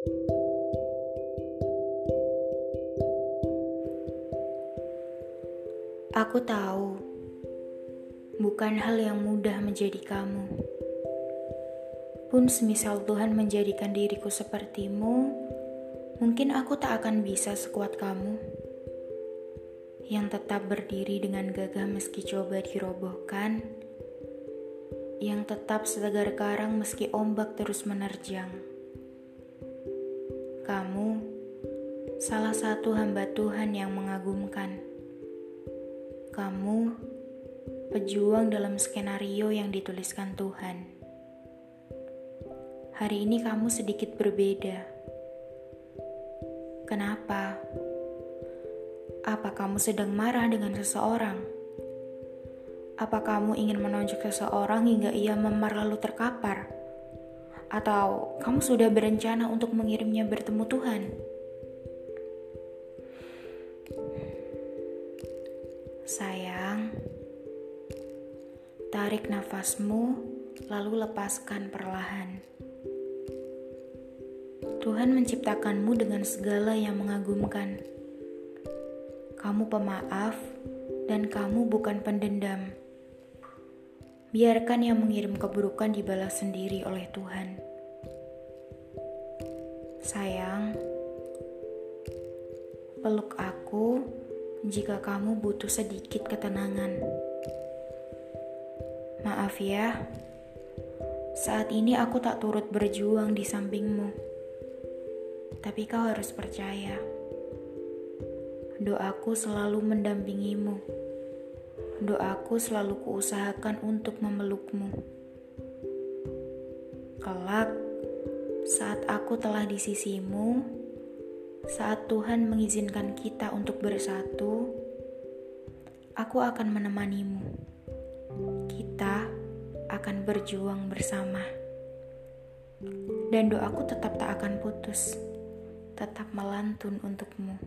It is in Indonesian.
Aku tahu, bukan hal yang mudah menjadi kamu. Pun semisal Tuhan menjadikan diriku sepertimu, mungkin aku tak akan bisa sekuat kamu. Yang tetap berdiri dengan gagah meski coba dirobohkan, yang tetap setegar karang meski ombak terus menerjang. Kamu salah satu hamba Tuhan yang mengagumkan. Kamu pejuang dalam skenario yang dituliskan Tuhan. Hari ini kamu sedikit berbeda. Kenapa? Apa kamu sedang marah dengan seseorang? Apa kamu ingin menonjok seseorang hingga ia memar lalu terkapar? Atau kamu sudah berencana untuk mengirimnya bertemu Tuhan? Sayang, tarik nafasmu lalu lepaskan perlahan. Tuhan menciptakanmu dengan segala yang mengagumkan. Kamu pemaaf dan kamu bukan pendendam. Biarkan yang mengirim keburukan dibalas sendiri oleh Tuhan. Sayang, peluk aku jika kamu butuh sedikit ketenangan. Maaf ya, saat ini aku tak turut berjuang di sampingmu. Tapi kau harus percaya, doaku selalu mendampingimu doaku selalu kuusahakan untuk memelukmu. Kelak, saat aku telah di sisimu, saat Tuhan mengizinkan kita untuk bersatu, aku akan menemanimu. Kita akan berjuang bersama. Dan doaku tetap tak akan putus, tetap melantun untukmu.